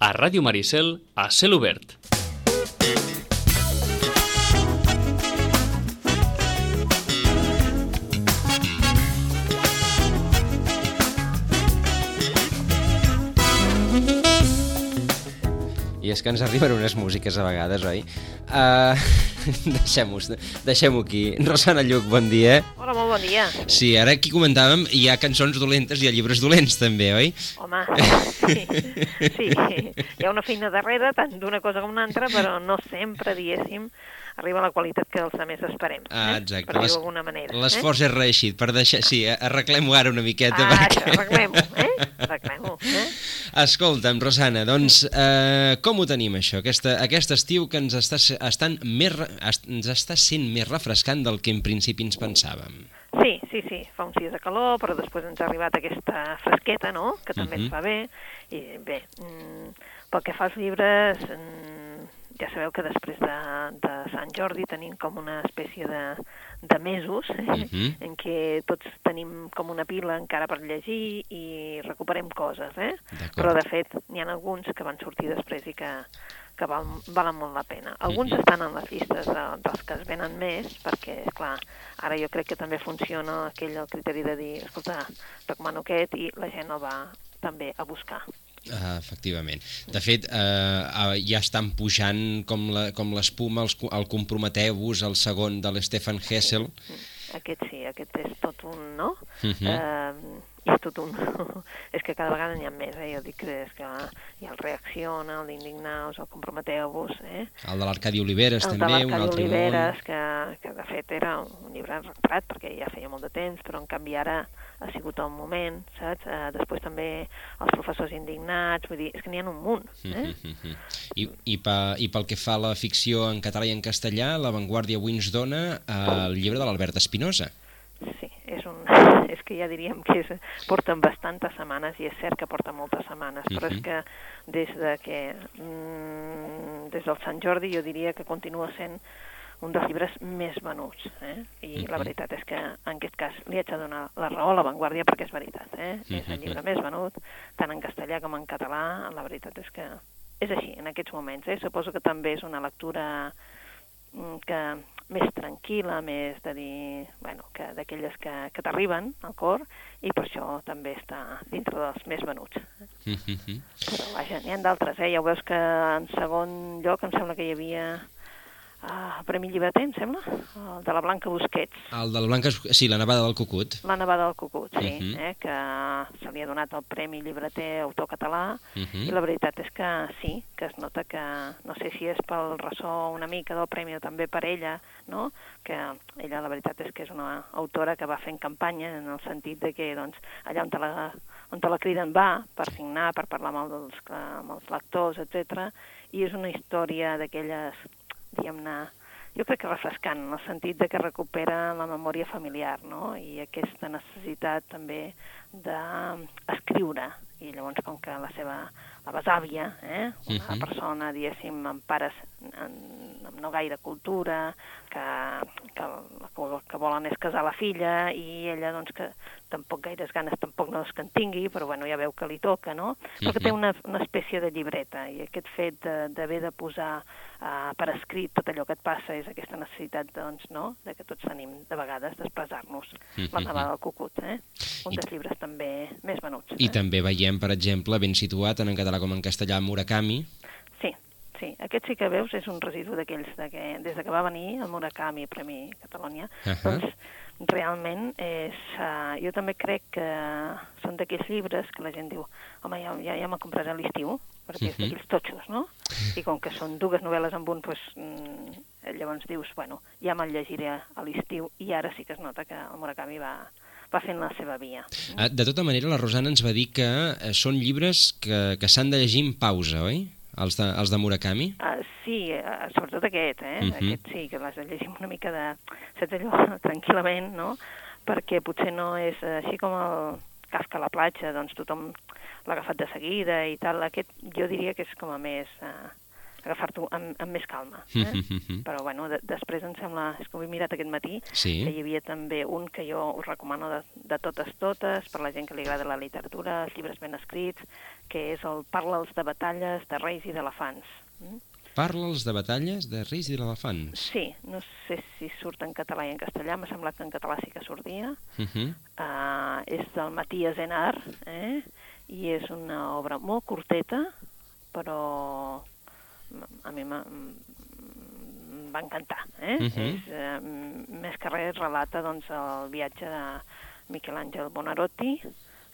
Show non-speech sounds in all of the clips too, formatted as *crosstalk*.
a Ràdio Maricel a cel obert. I és que ens arriben unes músiques a vegades, oi? Uh, *laughs* Deixem-ho deixem aquí. Rosana Lluc, bon dia. Hola, molt bon dia. Sí, ara aquí comentàvem, hi ha cançons dolentes i hi ha llibres dolents també, oi? Home, sí, sí. Hi ha una feina darrere, tant d'una cosa com una altra, però no sempre, diguéssim, arriba la qualitat que els altres esperem. Ah, eh? exacte. Per dir-ho d'alguna manera. L'esforç eh? és reeixit, per deixar... Sí, arreglem-ho ara una miqueta. Ah, perquè... arreglem-ho, eh? Arreglem-ho, eh? Escolta'm, Rosana, doncs eh, com ho tenim això? Aquesta, aquest estiu que ens està, estan més, ens està sent més refrescant del que en principi ens pensàvem. Sí, sí, sí, fa uns dies de calor, però després ens ha arribat aquesta fresqueta, no?, que també uh -huh. ens fa bé. I bé, mm, pel que fa als llibres, mm, ja sabeu que després de, de Sant Jordi tenim com una espècie de, de mesos eh, uh -huh. en què tots tenim com una pila encara per llegir i recuperem coses, eh? Però de fet n'hi ha alguns que van sortir després i que, que val, valen molt la pena. Alguns uh -huh. estan en les llistes de, dels que es venen més, perquè, clar, ara jo crec que també funciona aquell el criteri de dir, escolta, recomano aquest, i la gent el va també a buscar. Uh, efectivament. De fet, uh, ja estan pujant com l'espuma el, el Comprometeu-vos, el segon de l'Stefan Hessel. Aquest sí, aquest és tot un, no? Uh -huh. uh, i és tot un... *laughs* és que cada vegada n'hi ha més, eh? Jo dic que és que hi ha el Reacciona, el d'Indignaus, el Comprometeu-vos, eh? El de l'Arcadi Oliveres, el també, un altre Oliveres, món. que, que de fet era un llibre retrat, perquè ja feia molt de temps, però en canvi ara ha sigut el moment, saps? Uh, després també els professors indignats, vull dir, és que n'hi ha un munt, eh? I, i, pa, I pel que fa a la ficció en català i en castellà, La Vanguardia avui ens dona uh, el llibre de l'Albert Espinosa. Sí, és un... és que ja diríem que és, porten bastantes setmanes i és cert que porta moltes setmanes, però uh -huh. és que des de que mm, des del Sant Jordi jo diria que continua sent un dels llibres més venuts, eh? i uh -huh. la veritat és que en aquest cas li haig de donar la raó a La Vanguardia perquè és veritat, eh? Uh -huh. és el llibre més venut, tant en castellà com en català, la veritat és que és així en aquests moments, eh? suposo que també és una lectura que més tranquil·la, més de dir, bueno, que d'aquelles que, que t'arriben al cor, i per això també està dintre dels més venuts. Mm -hmm. Però vaja, n'hi ha d'altres, eh? Ja ho veus que en segon lloc em sembla que hi havia uh, Premi Llibreter, em sembla, el de la Blanca Busquets. El de la Blanca, sí, la nevada del Cucut. La nevada del Cucut, sí, Mhm. uh -huh. eh? que se li ha donat el Premi Llibreter Autor Català, Uh -huh. i la veritat és que sí, que es nota que, no sé si és pel ressò una mica del premi o també per ella, no? que ella la veritat és que és una autora que va fent campanya en el sentit de que doncs, allà on te la, on te la criden va per signar, per parlar amb els, amb els lectors, etc. i és una història d'aquelles, diguem-ne, jo crec que refrescant, en el sentit de que recupera la memòria familiar, no? I aquesta necessitat també d'escriure. I llavors, com que la seva la besàvia, eh? una uh Mhm. -huh. persona, diguéssim, amb pares en, amb no gaire cultura, que, que, que volen és casar la filla, i ella, doncs, que tampoc gaires ganes, tampoc no és que en tingui, però bueno, ja veu que li toca, no? Però que té una, una espècie de llibreta, i aquest fet d'haver de, de posar uh, per escrit tot allò que et passa és aquesta necessitat, doncs, no?, de que tots tenim, de vegades, d'expressar-nos. La nevada del cucut, eh? Un dels llibres també més venuts. I eh? també veiem, per exemple, ben situat, tant en català com en castellà, Murakami. Sí, sí. Aquest sí que veus és un residu d'aquells, de que, des de que va venir el Murakami Premi Catalunya, Uh uh -huh. doncs realment és... Uh, jo també crec que són d'aquells llibres que la gent diu home, ja, ja, ja me'l compraré a l'estiu, perquè és Mhm. d'aquells totxos, no? I com que són dues novel·les en un, doncs, mm, llavors dius, bueno, ja me'l llegiré a l'estiu, i ara sí que es nota que el Murakami va, va fent la seva via. Ah, De tota manera, la Rosana ens va dir que eh, són llibres que, que s'han de llegir en pausa, oi? Els de, els de Murakami? Uh, sí, uh, sobretot aquest, eh? Uh Mhm. -huh. Aquest sí, que l'has de llegir una mica de... Saps allò? *laughs* Tranquil·lament, no? Perquè potser no és així com el Kafka a la platja, doncs tothom l'ha agafat de seguida i tal. Aquest jo diria que és com a més... Uh, agafar-t'ho amb, amb més calma. Eh? Mhm, mhm. Però, bueno, de, després em sembla... És que ho he mirat aquest matí, Sí. que hi havia també un que jo us recomano de, de totes totes, per la gent que li agrada la literatura, els llibres ben escrits, que és el Parla'ls de batalles de reis i d'elefants. Mm? Parla'ls de batalles de reis i d'elefants. Sí, no sé si surt en català i en castellà, m'ha semblat que en català sí que sortia. Mhm. Uh, és del Matías Enar, eh? i és una obra molt curteta, però a mi em va encantar. Eh? Mhm. és, eh, més que res relata doncs, el viatge de Miquel Àngel Bonarotti,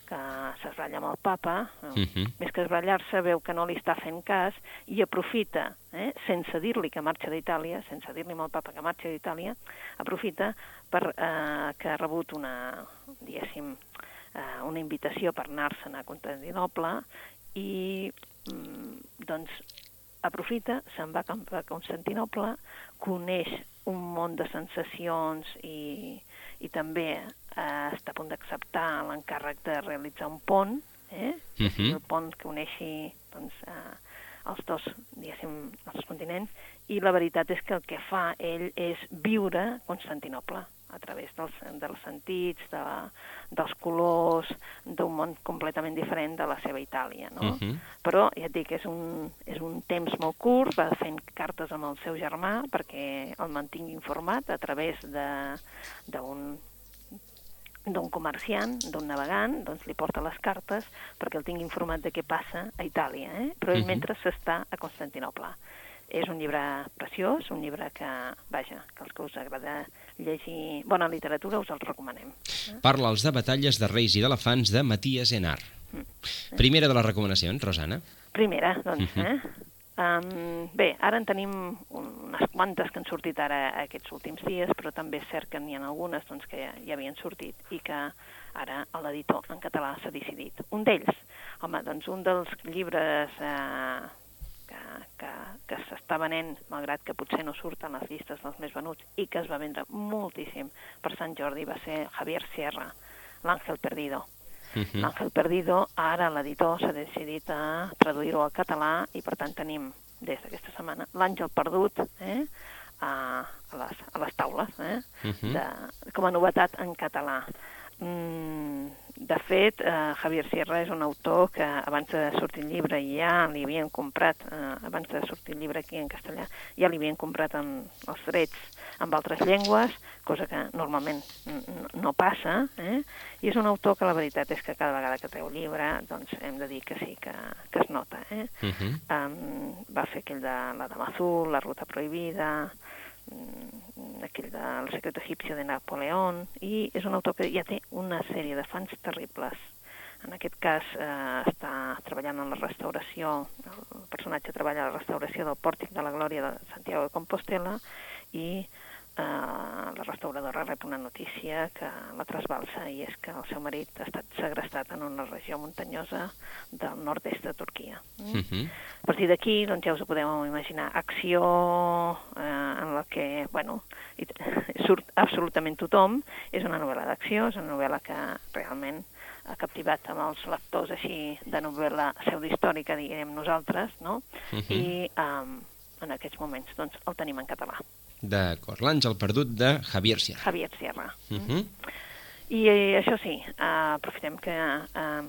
que s'esbralla amb el papa, Mhm. més que esbrallar-se veu que no li està fent cas i aprofita, eh, sense dir-li que marxa d'Itàlia, sense dir-li al papa que marxa d'Itàlia, aprofita per eh, que ha rebut una, diguéssim, eh, una invitació per anar-se'n a Constantinople i mm, doncs aprofita, se'n va cap a Constantinople, coneix un munt de sensacions i, i també eh, està a punt d'acceptar l'encàrrec de realitzar un pont, eh? sigui Mhm. el pont que uneixi doncs, eh, els dos, diguéssim, els dos continents, i la veritat és que el que fa ell és viure Constantinople a través dels, dels sentits, de, dels colors, d'un món completament diferent de la seva Itàlia, no? Mhm. Però, ja et dic, és un, és un temps molt curt, va fent cartes amb el seu germà perquè el mantingui informat a través de- d'un d'un comerciant, d'un navegant, doncs li porta les cartes perquè el tingui informat de què passa a Itàlia, eh? però ell Mhm. mentre s'està a Constantinople. És un llibre preciós, un llibre que, vaja, que els que us agrada llegir bona literatura us el recomanem. Parla'ls de batalles de reis i d'elefants de Matías Enar. Primera de les recomanacions, Rosana. Primera, doncs, Mhm. eh? Um, bé, ara en tenim unes quantes que han sortit ara aquests últims dies, però també és cert que n'hi ha algunes doncs, que ja, ja havien sortit i que ara l'editor en català s'ha decidit. Un d'ells, home, doncs un dels llibres eh, que, que, s'està venent, malgrat que potser no surten les llistes dels més venuts, i que es va vendre moltíssim per Sant Jordi, va ser Javier Sierra, L'Àngel Perdido. Mhm. L'Àngel Perdido, ara l'editor s'ha decidit a traduir-ho al català i per tant tenim des d'aquesta setmana l'Àngel Perdut eh, a, a, les, a les taules, eh, Mhm. de, com a novetat en català. Mm, de fet, eh, Javier Sierra és un autor que abans de sortir el llibre ja li havien comprat, eh, abans de sortir el llibre aquí en castellà, ja li havien comprat en, els drets amb altres llengües, cosa que normalment no passa, eh? i és un autor que la veritat és que cada vegada que treu llibre doncs hem de dir que sí, que, que es nota. Eh? Mhm. Um, va fer aquell de la Dama Azul, La Ruta Prohibida, aquell de El secret egipcio de Napoleón, i és un autor que ja té una sèrie de fans terribles. En aquest cas eh, està treballant en la restauració, el personatge treballa a la restauració del Pòrtic de la Glòria de Santiago de Compostela i eh, la restauradora rep una notícia que la trasbalsa i és que el seu marit ha estat segrestat en una regió muntanyosa del nord-est de Turquia. Mm? Mhm. A partir d'aquí, doncs ja us ho podeu imaginar, acció eh, en la que, bueno, surt absolutament tothom, és una novel·la d'acció, és una novel·la que realment ha captivat amb els lectors així de novel·la pseudohistòrica, diguem nosaltres, no? Mhm. I um, en aquests moments, doncs, el tenim en català. D'acord, l'àngel perdut de Javier Sierra. Javier Sierra. Mhm. I eh, això sí, eh, aprofitem que eh,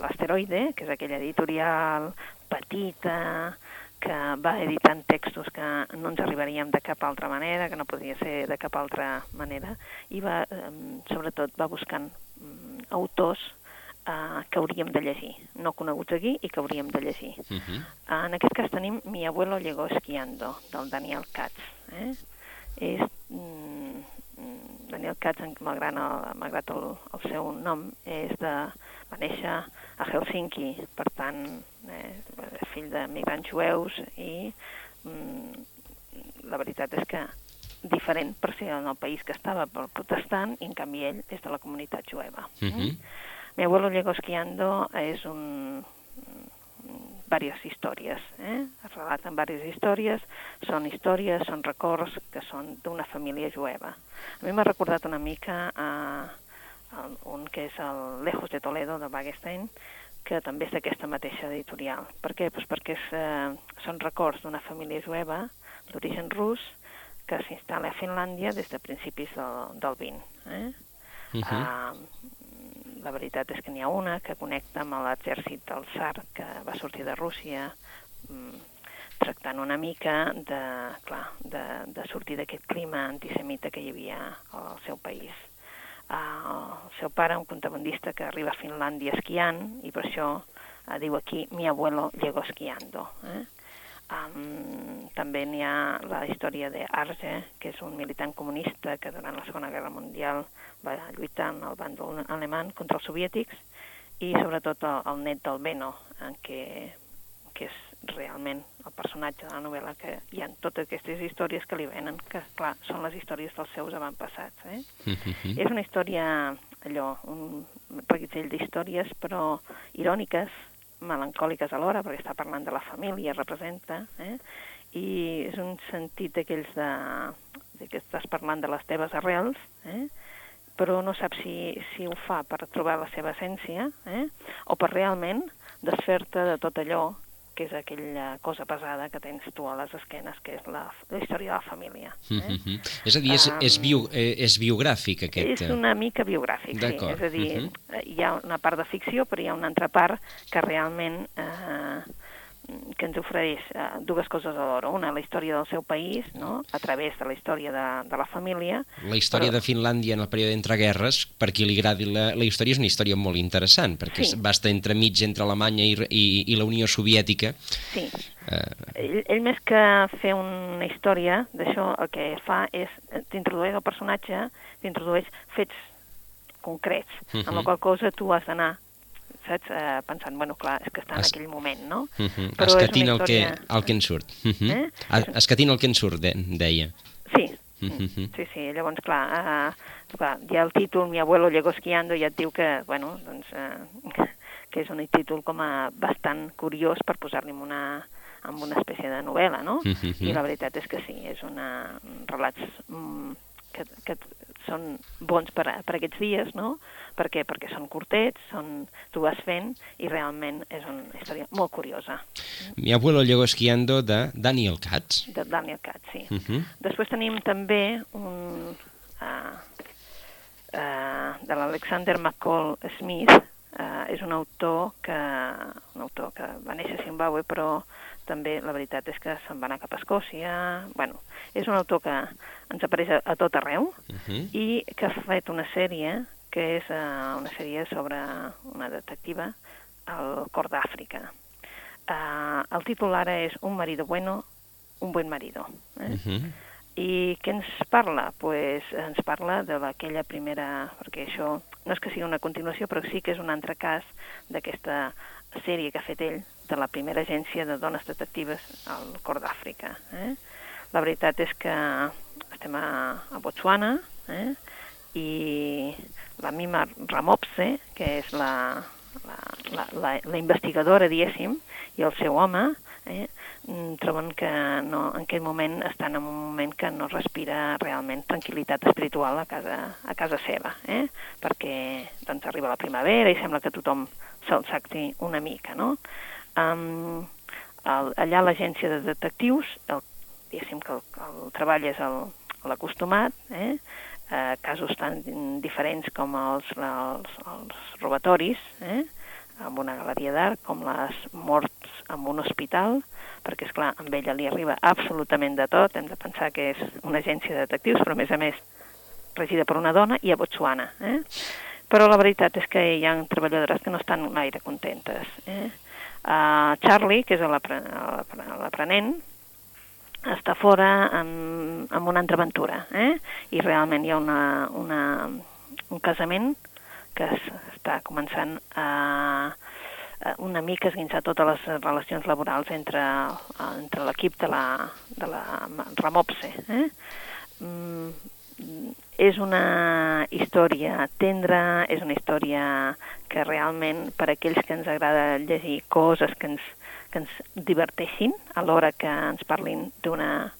l'Asteroide, que és aquella editorial petita, que va editant textos que no ens arribaríem de cap altra manera, que no podria ser de cap altra manera, i va, eh, sobretot va buscant mm, autors eh, que hauríem de llegir, no coneguts aquí i que hauríem de llegir. Mhm. En aquest cas tenim Mi abuelo llegó esquiando, del Daniel Katz. Eh? És, mm, mm, Daniel Katz, malgrat, el, malgrat el, el seu nom, és de, va néixer a Helsinki, per tant, eh, fill de migrants jueus i mm, la veritat és que diferent per ser en el país que estava protestant i en canvi ell és de la comunitat jueva. Mhm. Mi abuelo llegó esquiando és un varias històries, eh? es relaten diverses històries, són històries, són records que són d'una família jueva. A mi m'ha recordat una mica a, a un que és el Lejos de Toledo, de Wagenstein, que també és d'aquesta mateixa editorial. Per què? Pues perquè és, eh, són records d'una família jueva d'origen rus que s'instal·la a Finlàndia des de principis del, del 20. Eh? Uh -huh. uh, la veritat és que n'hi ha una que connecta amb l'exèrcit del Tsar, que va sortir de Rússia, mm, tractant una mica de, clar, de, de sortir d'aquest clima antisemita que hi havia al seu país. Uh, el seu pare, un contrabandista que arriba a Finlàndia esquiant, i per això uh, diu aquí, mi abuelo llegó esquiando. Eh? Um, també n'hi ha la història d'Arge, que és un militant comunista que durant la Segona Guerra Mundial va lluitar en el bàndol alemany contra els soviètics, i sobretot el, el net del Beno, en què, que és realment el personatge de la novel·la, que hi ha totes aquestes històries que li venen, que, clar, són les històries dels seus avantpassats. Eh? -huh. És una història, allò, un reguitzell d'històries, però iròniques, melancòliques alhora, perquè està parlant de la família, representa, eh? i és un sentit d'aquells de, de que estàs parlant de les teves arrels, eh? però no saps si, si ho fa per trobar la seva essència eh? o per realment desfer-te de tot allò que és aquella cosa pesada que tens tu a les esquenes, que és la, la història de la família. Eh? Uh -huh. És a dir, és, és, bio, eh, és biogràfic aquest... És una mica biogràfic, sí. És a dir, uh -huh. hi ha una part de ficció, però hi ha una altra part que realment eh, que ens ofereix eh, dues coses alhora. Una, la història del seu país, no? a través de la història de, de la família. La història però... de Finlàndia en el període entre guerres, per qui li agradi la, la història, és una història molt interessant, perquè sí. va estar entremig entre Alemanya i, i, i la Unió Soviètica. Sí. Uh... Ell, ell més que fer una història d'això, el que fa és, t'introdueix el personatge, t'introdueix fets concrets, uh -huh. amb la qual cosa tu has d'anar saps? Eh, pensant, bueno, clar, és que està en es... aquell moment, no? Uh -huh. Però Escatint història... el, que, el que en surt. Uh -huh. eh? Escatint el que en surt, de, deia. Sí, uh -huh. sí, sí, llavors, clar, uh, clar, ja el títol Mi abuelo llegó esquiando ja et diu que, bueno, doncs, uh, *laughs* que és un títol com a bastant curiós per posar-li una, amb una espècie de novel·la, no? Uh -huh. I la veritat és que sí, és una relats mm, que, que són bons per, per aquests dies, no? Per què? Perquè són curtets, són, tu vas fent i realment és una història molt curiosa. Mi abuelo llegó esquiando de Daniel Katz. De Daniel Katz, sí. Uh -huh. Després tenim també un... Uh, uh, de l'Alexander McCall Smith, uh, és un autor que un autor que va néixer a Zimbabue però també la veritat és que se'n va anar cap a Escòcia bueno, és un autor que ens apareix a, a tot arreu uh -huh. i que ha fet una sèrie que és uh, una sèrie sobre una detectiva al cor d'Àfrica. Uh, el títol ara és Un marido bueno, un buen marido. Eh? Uh -huh. I què ens parla? pues, ens parla de aquella primera... perquè això no és que sigui una continuació, però sí que és un altre cas d'aquesta sèrie que ha fet ell de la primera agència de dones detectives al cor d'Àfrica. Eh? La veritat és que estem a, a Botswana eh? i la Mima Ramopse, que és la, la, la, la, la investigadora, diguéssim, i el seu home, eh, mm, troben que no, en aquell moment estan en un moment que no respira realment tranquil·litat espiritual a casa, a casa seva, eh? perquè doncs, arriba la primavera i sembla que tothom se'l sacti una mica. No? Um, el, allà l'agència de detectius, el, diguéssim que el, el treball és l'acostumat, eh? Eh, casos tan diferents com els, els, els robatoris, eh? amb una galeria d'art, com les morts en un hospital, perquè, és clar amb ella li arriba absolutament de tot, hem de pensar que és una agència de detectius, però a més a més regida per una dona i a Botswana. Eh? Però la veritat és que hi ha treballadores que no estan gaire contentes. Eh? Uh, Charlie, que és l'aprenent, està fora amb, amb una altra aventura, eh? i realment hi ha una, una, un casament que està començant a, a una mica esguinçar totes les relacions laborals entre, entre l'equip de la, de la Ramopse. Eh? Mm, és una història tendra, és una història que realment per aquells que ens agrada llegir coses que ens, que ens diverteixin a l'hora que ens parlin d'una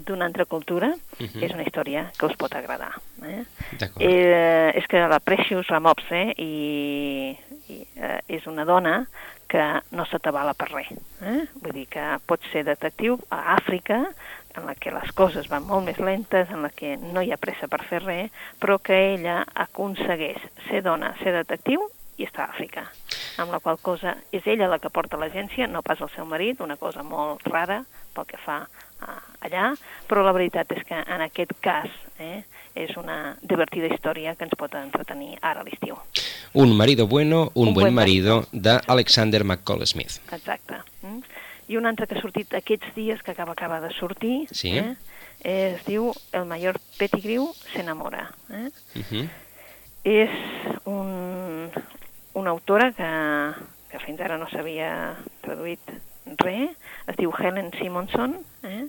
d'una altra cultura, Mhm. uh -huh. és una història que us pot agradar. Eh? Eh, és que la Precious Ramopse i, i, eh, és una dona que no s'atabala per res. Eh? Vull dir que pot ser detectiu a Àfrica, en la que les coses van molt més lentes, en la que no hi ha pressa per fer res, però que ella aconsegueix ser dona, ser detectiu i està a Àfrica. Amb la qual cosa és ella la que porta l'agència, no pas el seu marit, una cosa molt rara pel que fa a, allà, però la veritat és que en aquest cas eh, és una divertida història que ens pot entretenir ara a l'estiu. Un marido bueno, un, Un buen buen marido, d'Alexander McCall Smith. Exacte. Mm? I un altre que ha sortit aquests dies, que acaba, acaba de sortir, Sí. eh? es diu El major Pettigrew s'enamora. Eh? Uh -huh. És un, una autora que, que fins ara no s'havia traduït res, es diu Helen Simonson, eh?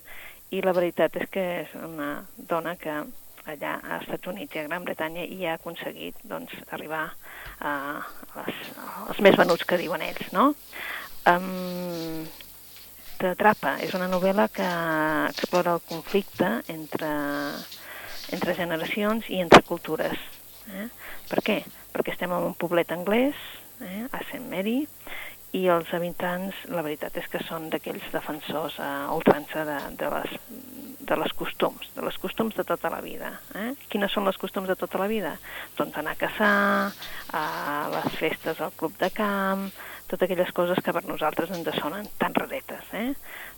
i la veritat és que és una dona que allà als Estats Units i a Gran Bretanya i ha aconseguit doncs, arribar a les, als més venuts que diuen ells, no? Um, T'atrapa és una novel·la que explora el conflicte entre, entre generacions i entre cultures. Eh? Per què? Perquè estem en un poblet anglès, eh, a St. Mary, i els habitants, la veritat és que són d'aquells defensors a ultrança de, de, les, de les costums, de les costums de tota la vida. Eh? Quines són les costums de tota la vida? Doncs anar a caçar, a les festes al club de camp, totes aquelles coses que per nosaltres ens sonen tan raretes. Eh?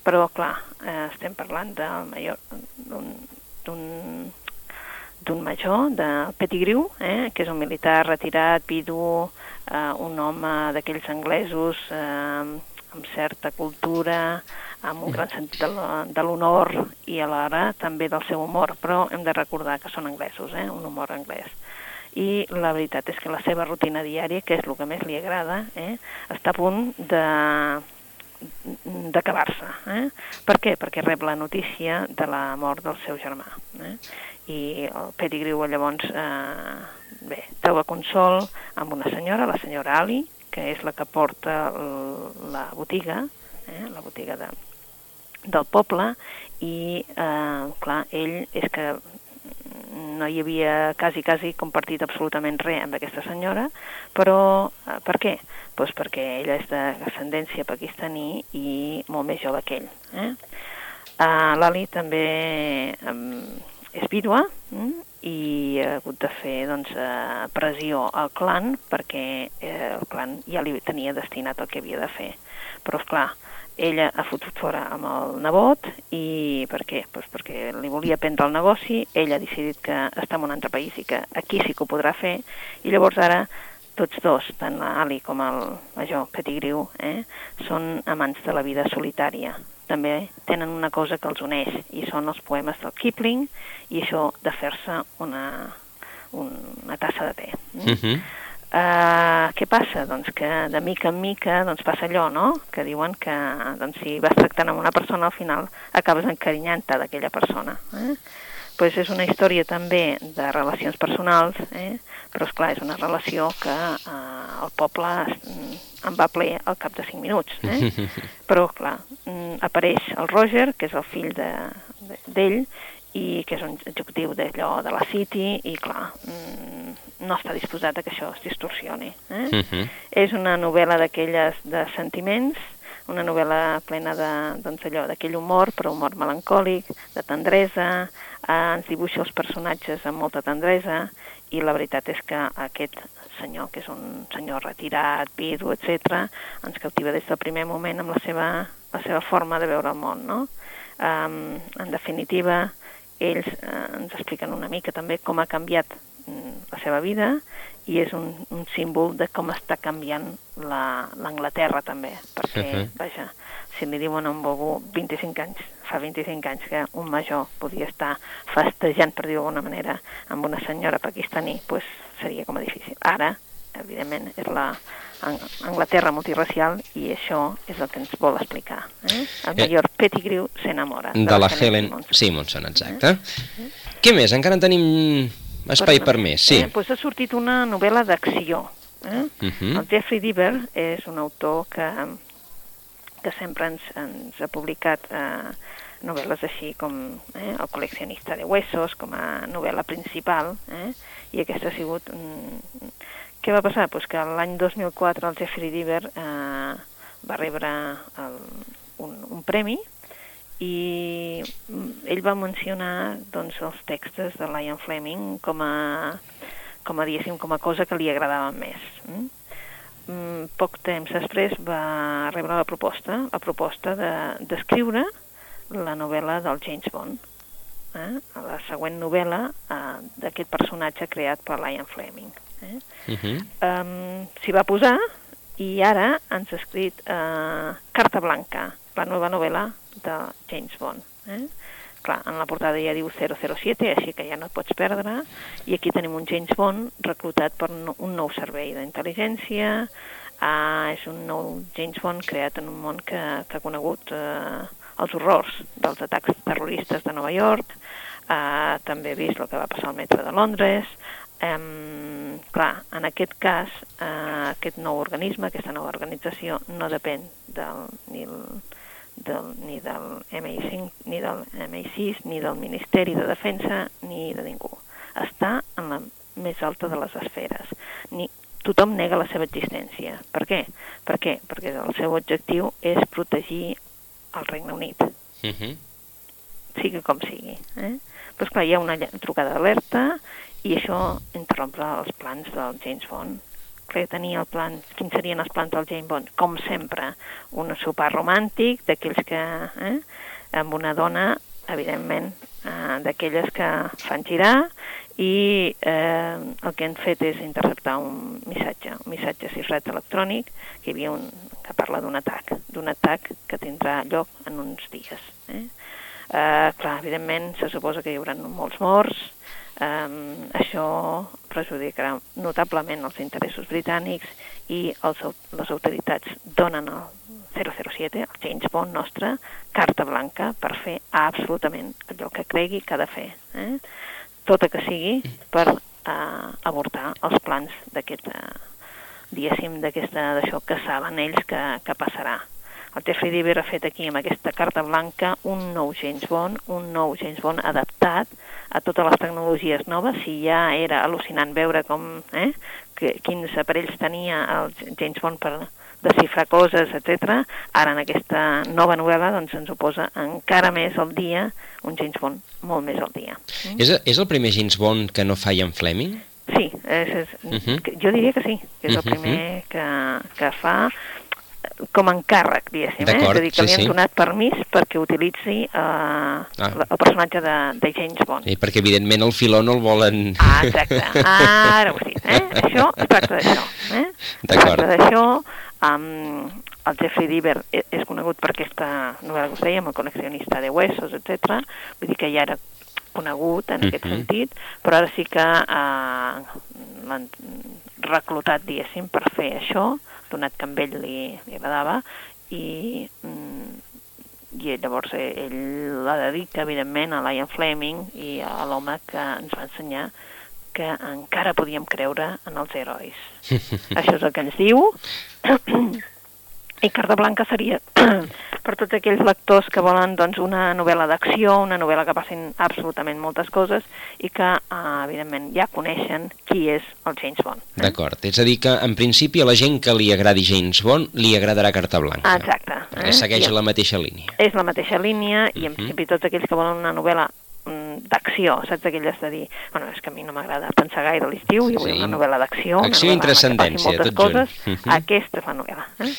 Però, clar, eh, estem parlant d'un d'un major, de Pettigrew, eh, que és un militar retirat, vidu, eh, un home d'aquells anglesos eh, amb certa cultura, amb un gran sentit de l'honor i alhora també del seu humor, però hem de recordar que són anglesos, eh, un humor anglès. I la veritat és que la seva rutina diària, que és el que més li agrada, eh, està a punt de d'acabar-se. Eh? Per què? Perquè rep la notícia de la mort del seu germà. Eh? I el Pettigrew llavors eh, bé, troba consol amb una senyora, la senyora Ali, que és la que porta la botiga, eh? la botiga de, del poble, i eh, clar, ell és que no hi havia quasi, quasi compartit absolutament res amb aquesta senyora, però eh, per què? Pues perquè ella és d'ascendència pakistaní i molt més jove que ell. Eh? Uh, L'Ali també um, és vídua mm? i ha hagut de fer doncs, uh, pressió al clan perquè eh, el clan ja li tenia destinat el que havia de fer. Però, és clar, ella ha fotut fora amb el nebot i per què? Pues perquè li volia prendre el negoci, ell ha decidit que està en un altre país i que aquí sí que ho podrà fer i llavors ara tots dos, tant l'Ali com el major Pettigrew, eh, són amants de la vida solitària. També tenen una cosa que els uneix i són els poemes del Kipling i això de fer-se una, una tassa de te. Mm? Uh -huh. Uh, què passa? Doncs que de mica en mica doncs passa allò, no? Que diuen que doncs, si vas tractant amb una persona al final acabes encarinyant-te d'aquella persona. Eh? pues és una història també de relacions personals, eh? Però és clar, és una relació que eh, el poble es- en va ple al cap de 5 minuts. Eh? *laughs* Però, clar, mm, apareix el Roger, que és el fill de- de- d'ell, i que és un executiu d'allò de la City, i clar, mm, no està disposat a que això es distorsioni. Eh? Uh -huh. És una novel·la d'aquelles de sentiments, una novel·la plena de, doncs allò, d'aquell humor, però humor melancòlic, de tendresa, eh, ens dibuixa els personatges amb molta tendresa, i la veritat és que aquest senyor, que és un senyor retirat, vidu, etc., ens cautiva des del primer moment amb la seva, la seva forma de veure el món, no? Um, en definitiva, ells eh, ens expliquen una mica també com ha canviat mm, la seva vida i és un, un símbol de com està canviant la- l'Anglaterra també, perquè, Mhm. vaja, si li diuen a un algú 25 anys, fa 25 anys que un major podia estar festejant, per dir-ho d'alguna manera, amb una senyora pakistaní, pues seria com a difícil. Ara, evidentment, és la Ang- Anglaterra multiracial i això és el que ens vol explicar. Eh? El Eh. major Pettigrew s'enamora. De la Helen Simonson, exacte. Què més? Encara en tenim espai per més, sí. Eh, doncs ha sortit una novel·la d'acció. Eh? Mhm. El Jeffrey Deaver és un autor que, que sempre ens, ens ha publicat eh, novel·les així com eh, El col·leccionista de huesos, com a novel·la principal, eh, i aquesta ha sigut... Mm, què va passar? Pues que l'any 2004 el Jeffrey Deaver eh, va rebre el, un, un premi i ell va mencionar doncs, els textos de Lion Fleming com a, com a, com a cosa que li agradava més. Mm? Mm, poc temps després va rebre la proposta, la proposta d'escriure de, la novel·la del James Bond, eh? la següent novel·la eh, d'aquest personatge creat per Lion Fleming. Eh? Uh -huh. um, S'hi va posar i ara ens ha escrit eh, Carta Blanca, la nova novel·la de James Bond. Eh? Clar, en la portada ja diu 007, així que ja no et pots perdre, i aquí tenim un James Bond reclutat per un nou servei d'intel·ligència, uh, és un nou James Bond creat en un món que, que ha conegut uh, els horrors dels atacs terroristes de Nova York, uh, també ha vist el que va passar al metro de Londres, um, clar, en aquest cas, uh, aquest nou organisme, aquesta nova organització, no depèn del, ni el, del, ni del MI5, ni del MI6, ni del Ministeri de Defensa, ni de ningú. Està en la més alta de les esferes. Ni, tothom nega la seva existència. Per què? Per què? Perquè el seu objectiu és protegir el Regne Unit. Uh mhm. -huh. Sigui com sigui. Eh? Però, esclar, hi ha una trucada d'alerta i això interrompre els plans del James Bond que tenia el plan, quins serien els plans del James Bond? Com sempre, un sopar romàntic, d'aquells que, eh, amb una dona, evidentment, eh, d'aquelles que fan girar, i eh, el que han fet és interceptar un missatge, un missatge cifrat electrònic, que hi havia un, que parla d'un atac, d'un atac que tindrà lloc en uns dies. Eh? Eh, clar, evidentment, se suposa que hi haurà molts morts, Um, això perjudicarà notablement els interessos britànics i els, les autoritats donen el 007, el James Bond nostre, carta blanca per fer absolutament allò que cregui que ha de fer. Eh? Tot que sigui per uh, avortar els plans d'aquest, uh, diguéssim, d'això que saben ells que, que passarà. El Deaver ha fet aquí amb aquesta carta blanca un nou James Bond, un nou James Bond adaptat a totes les tecnologies noves. Si ja era al·lucinant veure com, eh, que, quins aparells tenia el James Bond per desxifrar coses, etc. Ara en aquesta nova novel·la doncs, ens ho posa encara més al dia, un James Bond molt més al dia. Mm? És, és el primer James Bond que no fa Ian Fleming? Sí, és, és, uh -huh. jo diria que sí, que és el primer que, que fa com a encàrrec, diguéssim, eh? és a dir, que sí, li han sí. donat permís perquè utilitzi eh, ah. el personatge de, de James Bond. I perquè, evidentment, el filó no el volen... Ah, exacte. Ah, ara ho dit, eh? Això, es tracta d'això. Eh? Es tracta d'això, um, el Jeffrey Deaver e, és conegut per aquesta novel·la que us dèiem, el col·leccionista de huesos, etc. Vull dir que ja era conegut en uh -huh. aquest mhm. sentit, però ara sí que eh, l'han reclutat, diguéssim, per fer això, donat que amb ell li, li agradava i, mm, i llavors ell la dedica evidentment a Lion Fleming i a l'home que ens va ensenyar que encara podíem creure en els herois. *laughs* Això és el que ens diu *clears throat* i Carta Blanca seria per tots aquells lectors que volen doncs, una novel·la d'acció, una novel·la que passin absolutament moltes coses i que, eh, evidentment, ja coneixen qui és el James Bond. Eh? D'acord, és a dir que, en principi, a la gent que li agradi James Bond li agradarà Carta Blanca. Exacte. Eh? Segueix I, la mateixa línia. És la mateixa línia i, en uh mhm. -huh. principi, tots aquells que volen una novel·la d'acció, saps aquelles de dir bueno, és que a mi no m'agrada pensar gaire a l'estiu i vull sí. una novel·la d'acció acció i transcendència, tot coses, junt. Uh -huh. aquesta és la novel·la eh?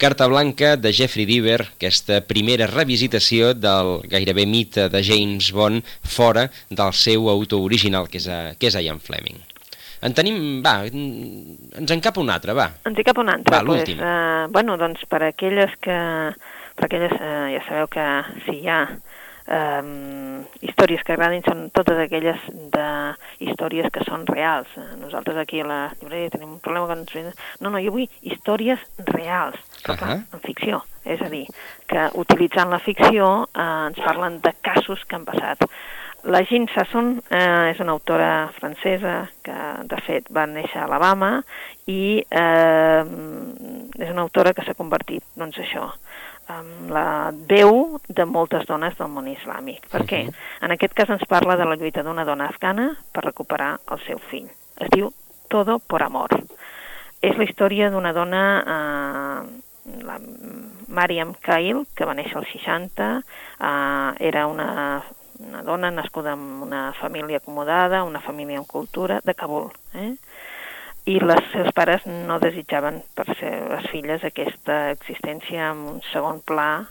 Carta Blanca de Jeffrey Deaver, aquesta primera revisitació del gairebé mite de James Bond fora del seu autor original, que és, a, que és Ian Fleming. En tenim, va, ens en cap un altre, va. Ens hi cap un altre. Va, l'últim. Pues, uh, bueno, doncs per aquelles que, per aquelles, uh, ja sabeu que si hi ha eh, històries que agradin són totes aquelles de històries que són reals. Nosaltres aquí a la llibreria tenim un problema que ens... No, no, jo vull històries reals, però uh -huh. clar, en ficció. És a dir, que utilitzant la ficció eh, ens parlen de casos que han passat. La Jean Sasson eh, és una autora francesa que, de fet, va néixer a Alabama i eh, és una autora que s'ha convertit, doncs això, amb la veu de moltes dones del món islàmic. Per què? Uh -huh. En aquest cas ens parla de la lluita d'una dona afgana per recuperar el seu fill. Es diu Todo por Amor. És la història d'una dona, eh, la Mariam Kail, que va néixer als 60, eh, era una, una dona nascuda en una família acomodada, una família amb cultura, de Kabul. Eh? I les seus pares no desitjaven per ser les filles aquesta existència en un segon pla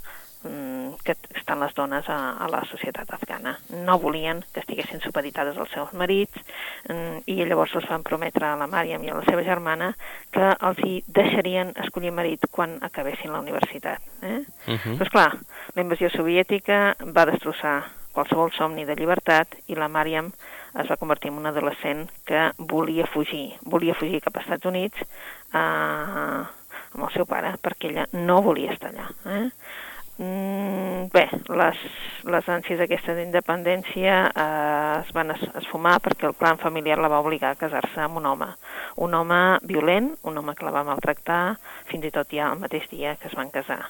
mm, que estan les dones a, a la societat afgana. No volien que estiguessin supeditades als seus marits mm, i llavors els van prometre a la Màriam i a la seva germana que els hi deixarien escollir marit quan acabessin la universitat. Eh? Uh -huh. Però, esclar, la invasió soviètica va destrossar qualsevol somni de llibertat i la Màriam es va convertir en un adolescent que volia fugir, volia fugir cap als Estats Units eh, amb el seu pare, perquè ella no volia estar allà. Eh? Mm, bé, les, les ànsies aquesta d'independència eh, es van es, esfumar perquè el clan familiar la va obligar a casar-se amb un home. Un home violent, un home que la va maltractar, fins i tot ja el mateix dia que es van casar.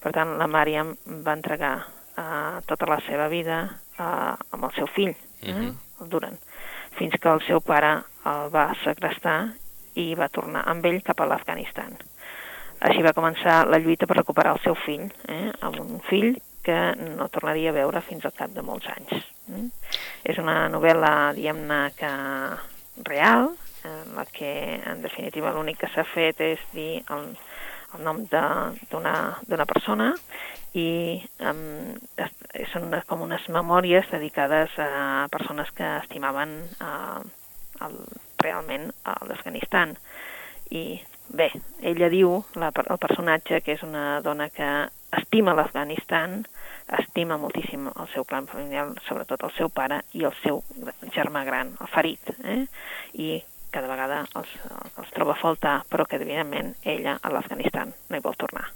Per tant, la Màriam va entregar eh, tota la seva vida eh, amb el seu fill. Eh? Uh -huh el Duran, fins que el seu pare el va segrestar i va tornar amb ell cap a l'Afganistan. Així va començar la lluita per recuperar el seu fill, eh, amb un fill que no tornaria a veure fins al cap de molts anys. Eh? És una novel·la, diguem-ne, que real, en la que, en definitiva, l'únic que s'ha fet és dir el, el nom d'una persona i um, són una, com unes memòries dedicades a persones que estimaven uh, el, realment l'Afganistan. I bé, ella diu, la, el personatge, que és una dona que estima l'Afganistan, estima moltíssim el seu clan familiar, sobretot el seu pare i el seu germà gran, el Farid, eh? i cada vegada els, els troba a faltar, però que evidentment ella a l'Afganistan no hi vol tornar.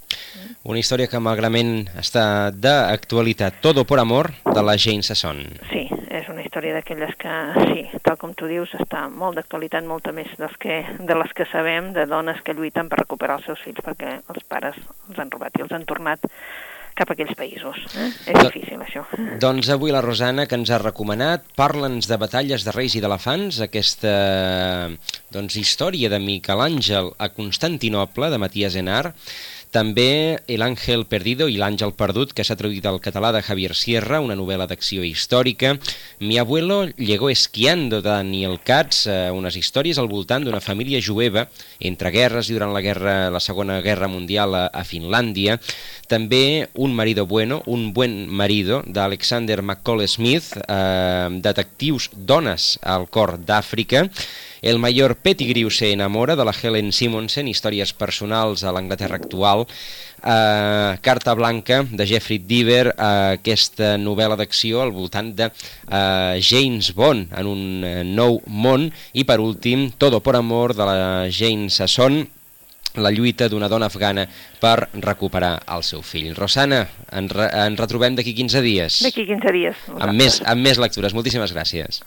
Una història que malgrament està d'actualitat. Todo por amor, de la Jane Sasson. Sí, és una història d'aquelles que, sí, tal com tu dius, està molt d'actualitat, molta més dels que, de les que sabem, de dones que lluiten per recuperar els seus fills perquè els pares els han robat i els han tornat cap a aquells països. Eh? És Do difícil, això. Doncs avui la Rosana, que ens ha recomanat, parla'ns de batalles de reis i d'elefants, aquesta doncs, història de Miquel Àngel a Constantinople, de Matías Enar, també El Perdido i L'Àngel Perdut, que s'ha traduït al català de Javier Sierra, una novel·la d'acció històrica. Mi abuelo llegó esquiando de Daniel Katz, eh, unes històries al voltant d'una família jueva entre guerres i durant la, guerra, la Segona Guerra Mundial a, a Finlàndia. També Un marido bueno, un buen marido, d'Alexander McCall Smith, eh, detectius dones al cor d'Àfrica, el major Pettigrew se enamora de la Helen Simonsen, històries personals a l'Anglaterra actual, eh, Carta Blanca de Jeffrey Deaver, eh, aquesta novel·la d'acció al voltant de eh, James Bond en un eh, nou món, i per últim Todo por amor de la Jane Sasson, la lluita d'una dona afgana per recuperar el seu fill. Rosana, en, re, en retrobem d'aquí 15 dies. D'aquí 15 dies. Amb més, amb més lectures. Moltíssimes gràcies.